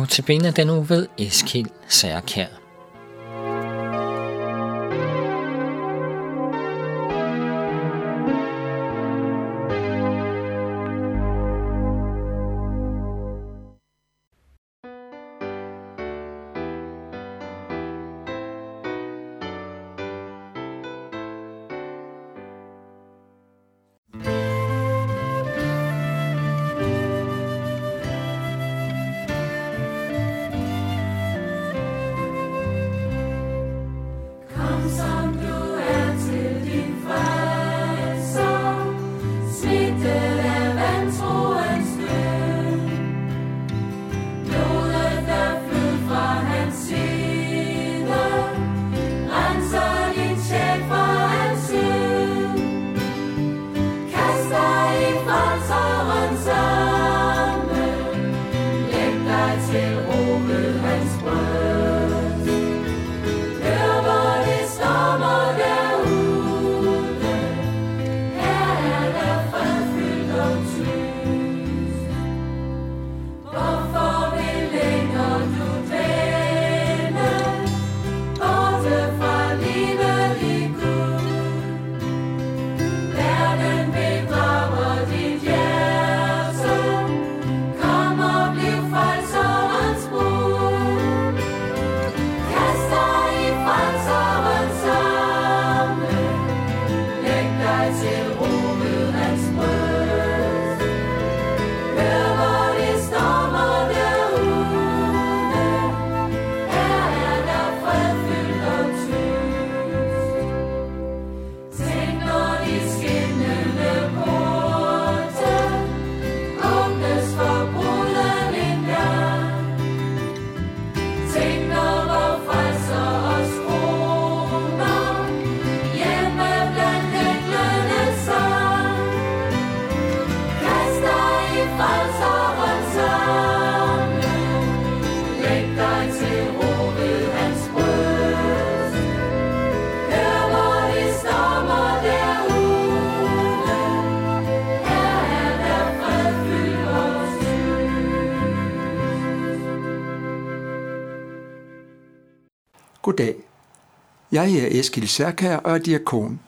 Notabene til den uge ved Eskild Særkær. Jeg er Eskil Særkær og er diakon.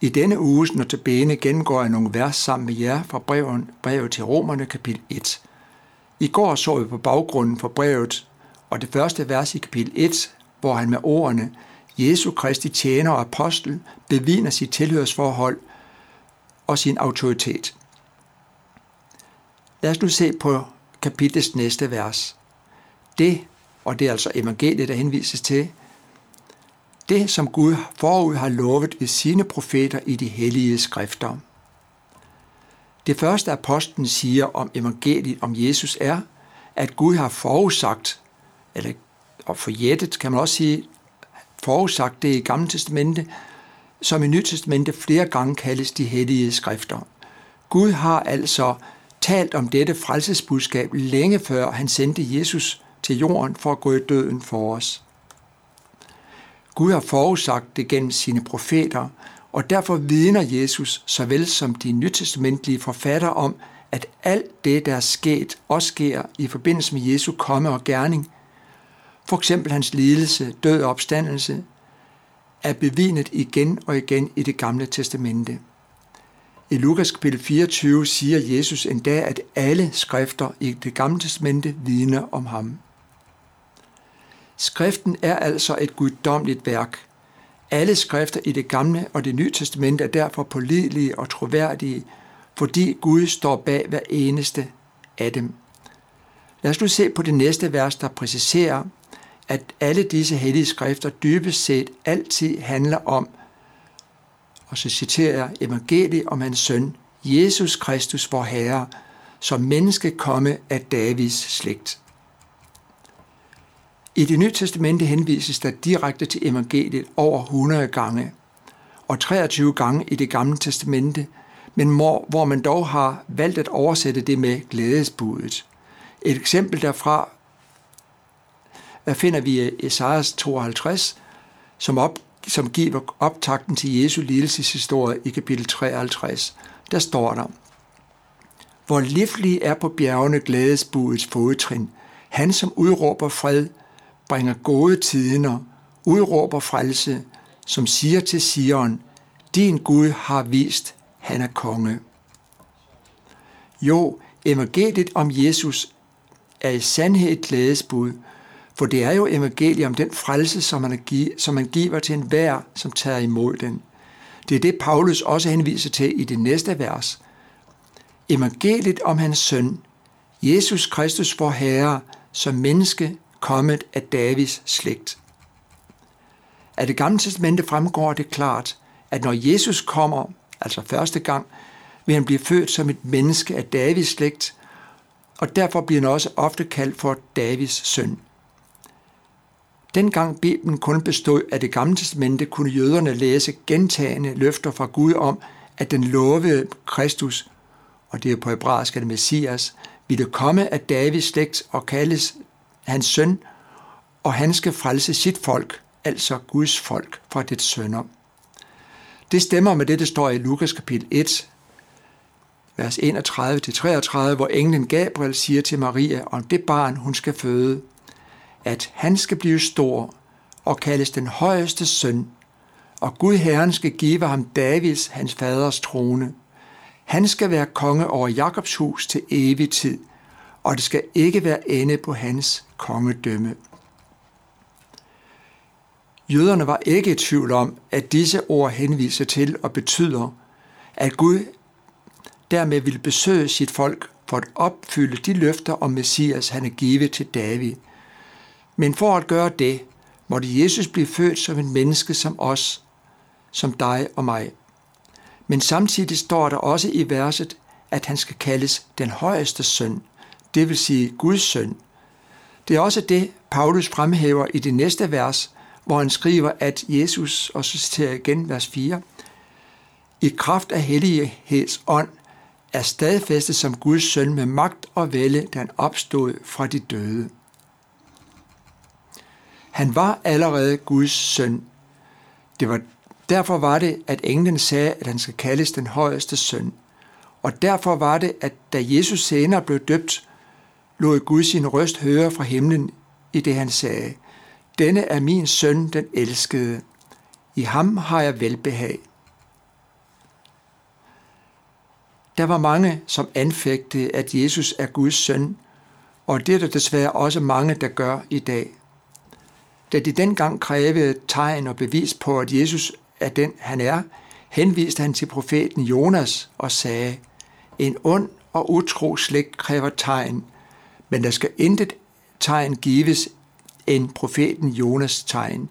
I denne uges notabene gennemgår jeg nogle vers sammen med jer fra breven, brevet til Romerne kapitel 1. I går så vi på baggrunden for brevet, og det første vers i kapitel 1, hvor han med ordene Jesu Kristi tjener og apostel beviner sit tilhørsforhold og sin autoritet. Lad os nu se på kapitlets næste vers. Det, og det er altså evangeliet, der henvises til, det som Gud forud har lovet ved sine profeter i de hellige skrifter. Det første apostlen siger om evangeliet om Jesus er, at Gud har forudsagt, eller og forjættet kan man også sige, forudsagt det i Gamle Testamente, som i Nyt Testamente flere gange kaldes de hellige skrifter. Gud har altså talt om dette frelsesbudskab længe før han sendte Jesus til jorden for at gå i døden for os. Gud har forudsagt det gennem sine profeter, og derfor vidner Jesus såvel som de nytestamentlige forfatter om, at alt det, der er sket, også sker i forbindelse med Jesu komme og gerning, for eksempel hans lidelse, død og opstandelse, er bevinet igen og igen i det gamle testamente. I Lukas kapitel 24 siger Jesus endda, at alle skrifter i det gamle testamente vidner om ham. Skriften er altså et guddommeligt værk. Alle skrifter i det gamle og det nye testamente er derfor pålidelige og troværdige, fordi Gud står bag hver eneste af dem. Lad os nu se på det næste vers, der præciserer, at alle disse hellige skrifter dybest set altid handler om, og så citerer jeg evangeliet om hans søn, Jesus Kristus, vor Herre, som menneske komme af Davids slægt. I det nye testamente henvises der direkte til evangeliet over 100 gange, og 23 gange i det gamle testamente, men hvor man dog har valgt at oversætte det med glædesbudet. Et eksempel derfra finder vi Esajas 52, som, op, som giver optakten til Jesu lidelseshistorie i kapitel 53. Der står der, Hvor livlig er på bjergene glædesbudets fodtrin, Han, som udråber fred, bringer gode tider, udråber frelse, som siger til Sion, din Gud har vist, han er konge. Jo, evangeliet om Jesus er i sandhed et glædesbud, for det er jo evangeliet om den frelse, som man, giver, som man giver til enhver, som tager imod den. Det er det, Paulus også henviser til i det næste vers. Evangeliet om hans søn, Jesus Kristus vor Herre, som menneske kommet af Davids slægt. Af det gamle testamente fremgår det klart, at når Jesus kommer, altså første gang, vil han blive født som et menneske af Davids slægt, og derfor bliver han også ofte kaldt for Davids søn. Dengang Bibelen kun bestod af det gamle testamente, kunne jøderne læse gentagende løfter fra Gud om, at den lovede Kristus, og det er på hebraisk det Messias, ville komme af Davids slægt og kaldes hans søn, og han skal frelse sit folk, altså Guds folk, fra det sønder. Det stemmer med det, der står i Lukas kapitel 1, vers 31-33, hvor englen Gabriel siger til Maria om det barn, hun skal føde, at han skal blive stor og kaldes den højeste søn, og Gud Herren skal give ham Davids, hans faders trone. Han skal være konge over Jakobs hus til evig tid, og det skal ikke være ende på hans kongedømme. Jøderne var ikke i tvivl om, at disse ord henviser til og betyder, at Gud dermed ville besøge sit folk for at opfylde de løfter om Messias, han er givet til David. Men for at gøre det, måtte Jesus blive født som en menneske som os, som dig og mig. Men samtidig står der også i verset, at han skal kaldes den højeste søn, det vil sige Guds søn. Det er også det, Paulus fremhæver i det næste vers, hvor han skriver, at Jesus, og så citerer jeg igen vers 4, i kraft af helligheds ånd er stadfæstet som Guds søn med magt og vælde, da han opstod fra de døde. Han var allerede Guds søn. Det var, derfor var det, at englen sagde, at han skal kaldes den højeste søn. Og derfor var det, at da Jesus senere blev døbt, lod Gud sin røst høre fra himlen i det han sagde, Denne er min søn, den elskede. I ham har jeg velbehag. Der var mange, som anfægtede, at Jesus er Guds søn, og det er der desværre også mange, der gør i dag. Da de dengang krævede tegn og bevis på, at Jesus er den, han er, henviste han til profeten Jonas og sagde, en ond og utro slægt kræver tegn, men der skal intet tegn gives end profeten Jonas tegn.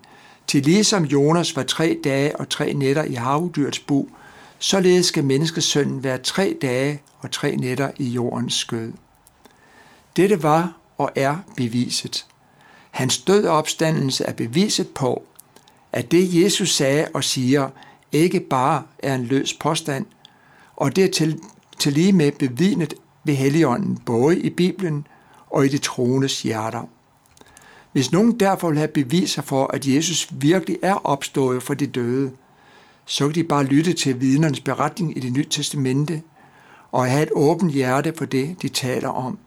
Til ligesom Jonas var tre dage og tre nætter i havdyrets bu, Således skal menneskesønnen være tre dage og tre nætter i jordens skød. Dette var og er beviset. Hans død og opstandelse er beviset på, at det Jesus sagde og siger, ikke bare er en løs påstand, og det er til, til lige med bevidnet ved Helligånden, både i Bibelen og i de troendes hjerter. Hvis nogen derfor vil have beviser for, at Jesus virkelig er opstået for de døde, så kan de bare lytte til vidnernes beretning i det nye testamente og have et åbent hjerte for det, de taler om.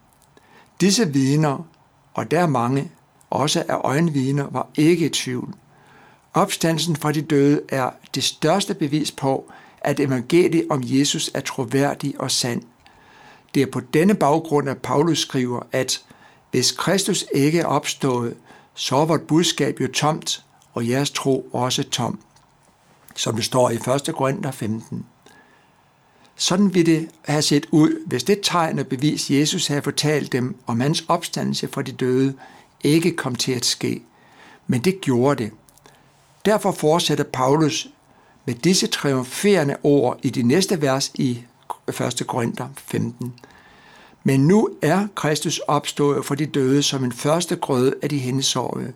Disse vidner, og der er mange, også af øjenvidner, var ikke i tvivl. Opstandelsen fra de døde er det største bevis på, at evangeliet om Jesus er troværdig og sand. Det er på denne baggrund, at Paulus skriver, at hvis Kristus ikke er opstået, så er vort budskab jo tomt, og jeres tro også tom som det står i 1. Korinther 15. Sådan ville det have set ud, hvis det tegn og bevis, Jesus havde fortalt dem om hans opstandelse fra de døde, ikke kom til at ske. Men det gjorde det. Derfor fortsætter Paulus med disse triumferende ord i de næste vers i 1. Korinther 15. Men nu er Kristus opstået for de døde som en første grøde af de hensårede.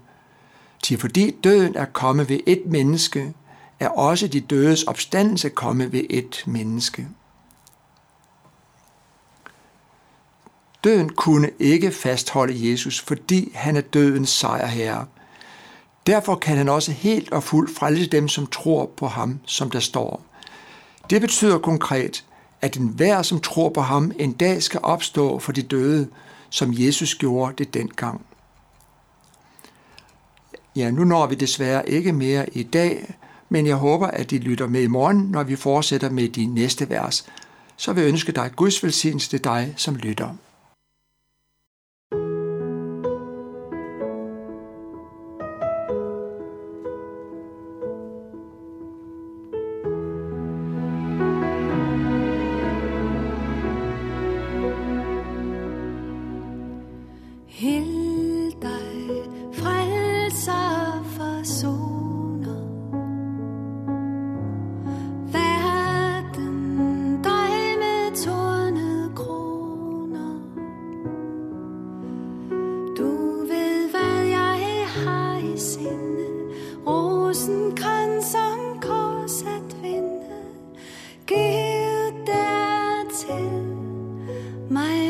Til fordi døden er kommet ved et menneske, er også de dødes opstandelse kommet ved et menneske. Døden kunne ikke fastholde Jesus, fordi han er dødens sejrherre. Derfor kan han også helt og fuldt frelse dem, som tror på ham, som der står. Det betyder konkret, at enhver, som tror på ham, en dag skal opstå for de døde, som Jesus gjorde det dengang. Ja, nu når vi desværre ikke mere i dag, men jeg håber, at I lytter med i morgen, når vi fortsætter med de næste vers. Så vil jeg ønske dig Guds velsignelse til dig, som lytter. mal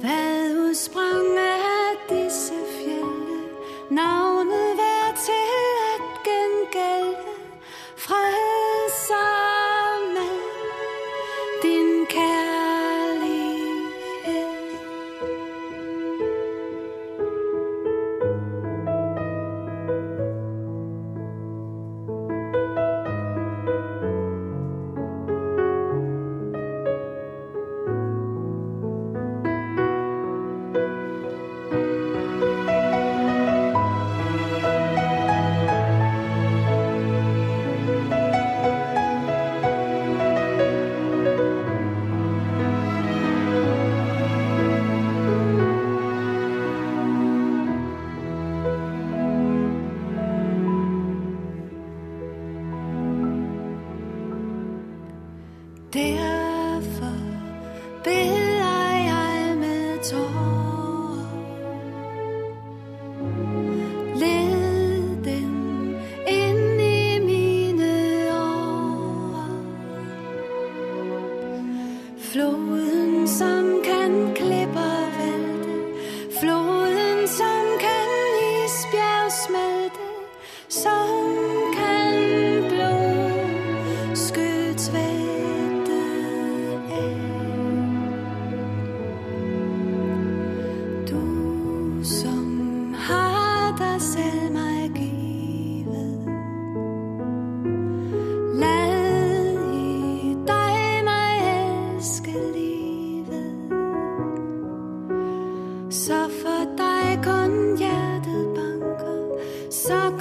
Hvad udsprang af disse fjelle? Navn Floden som sa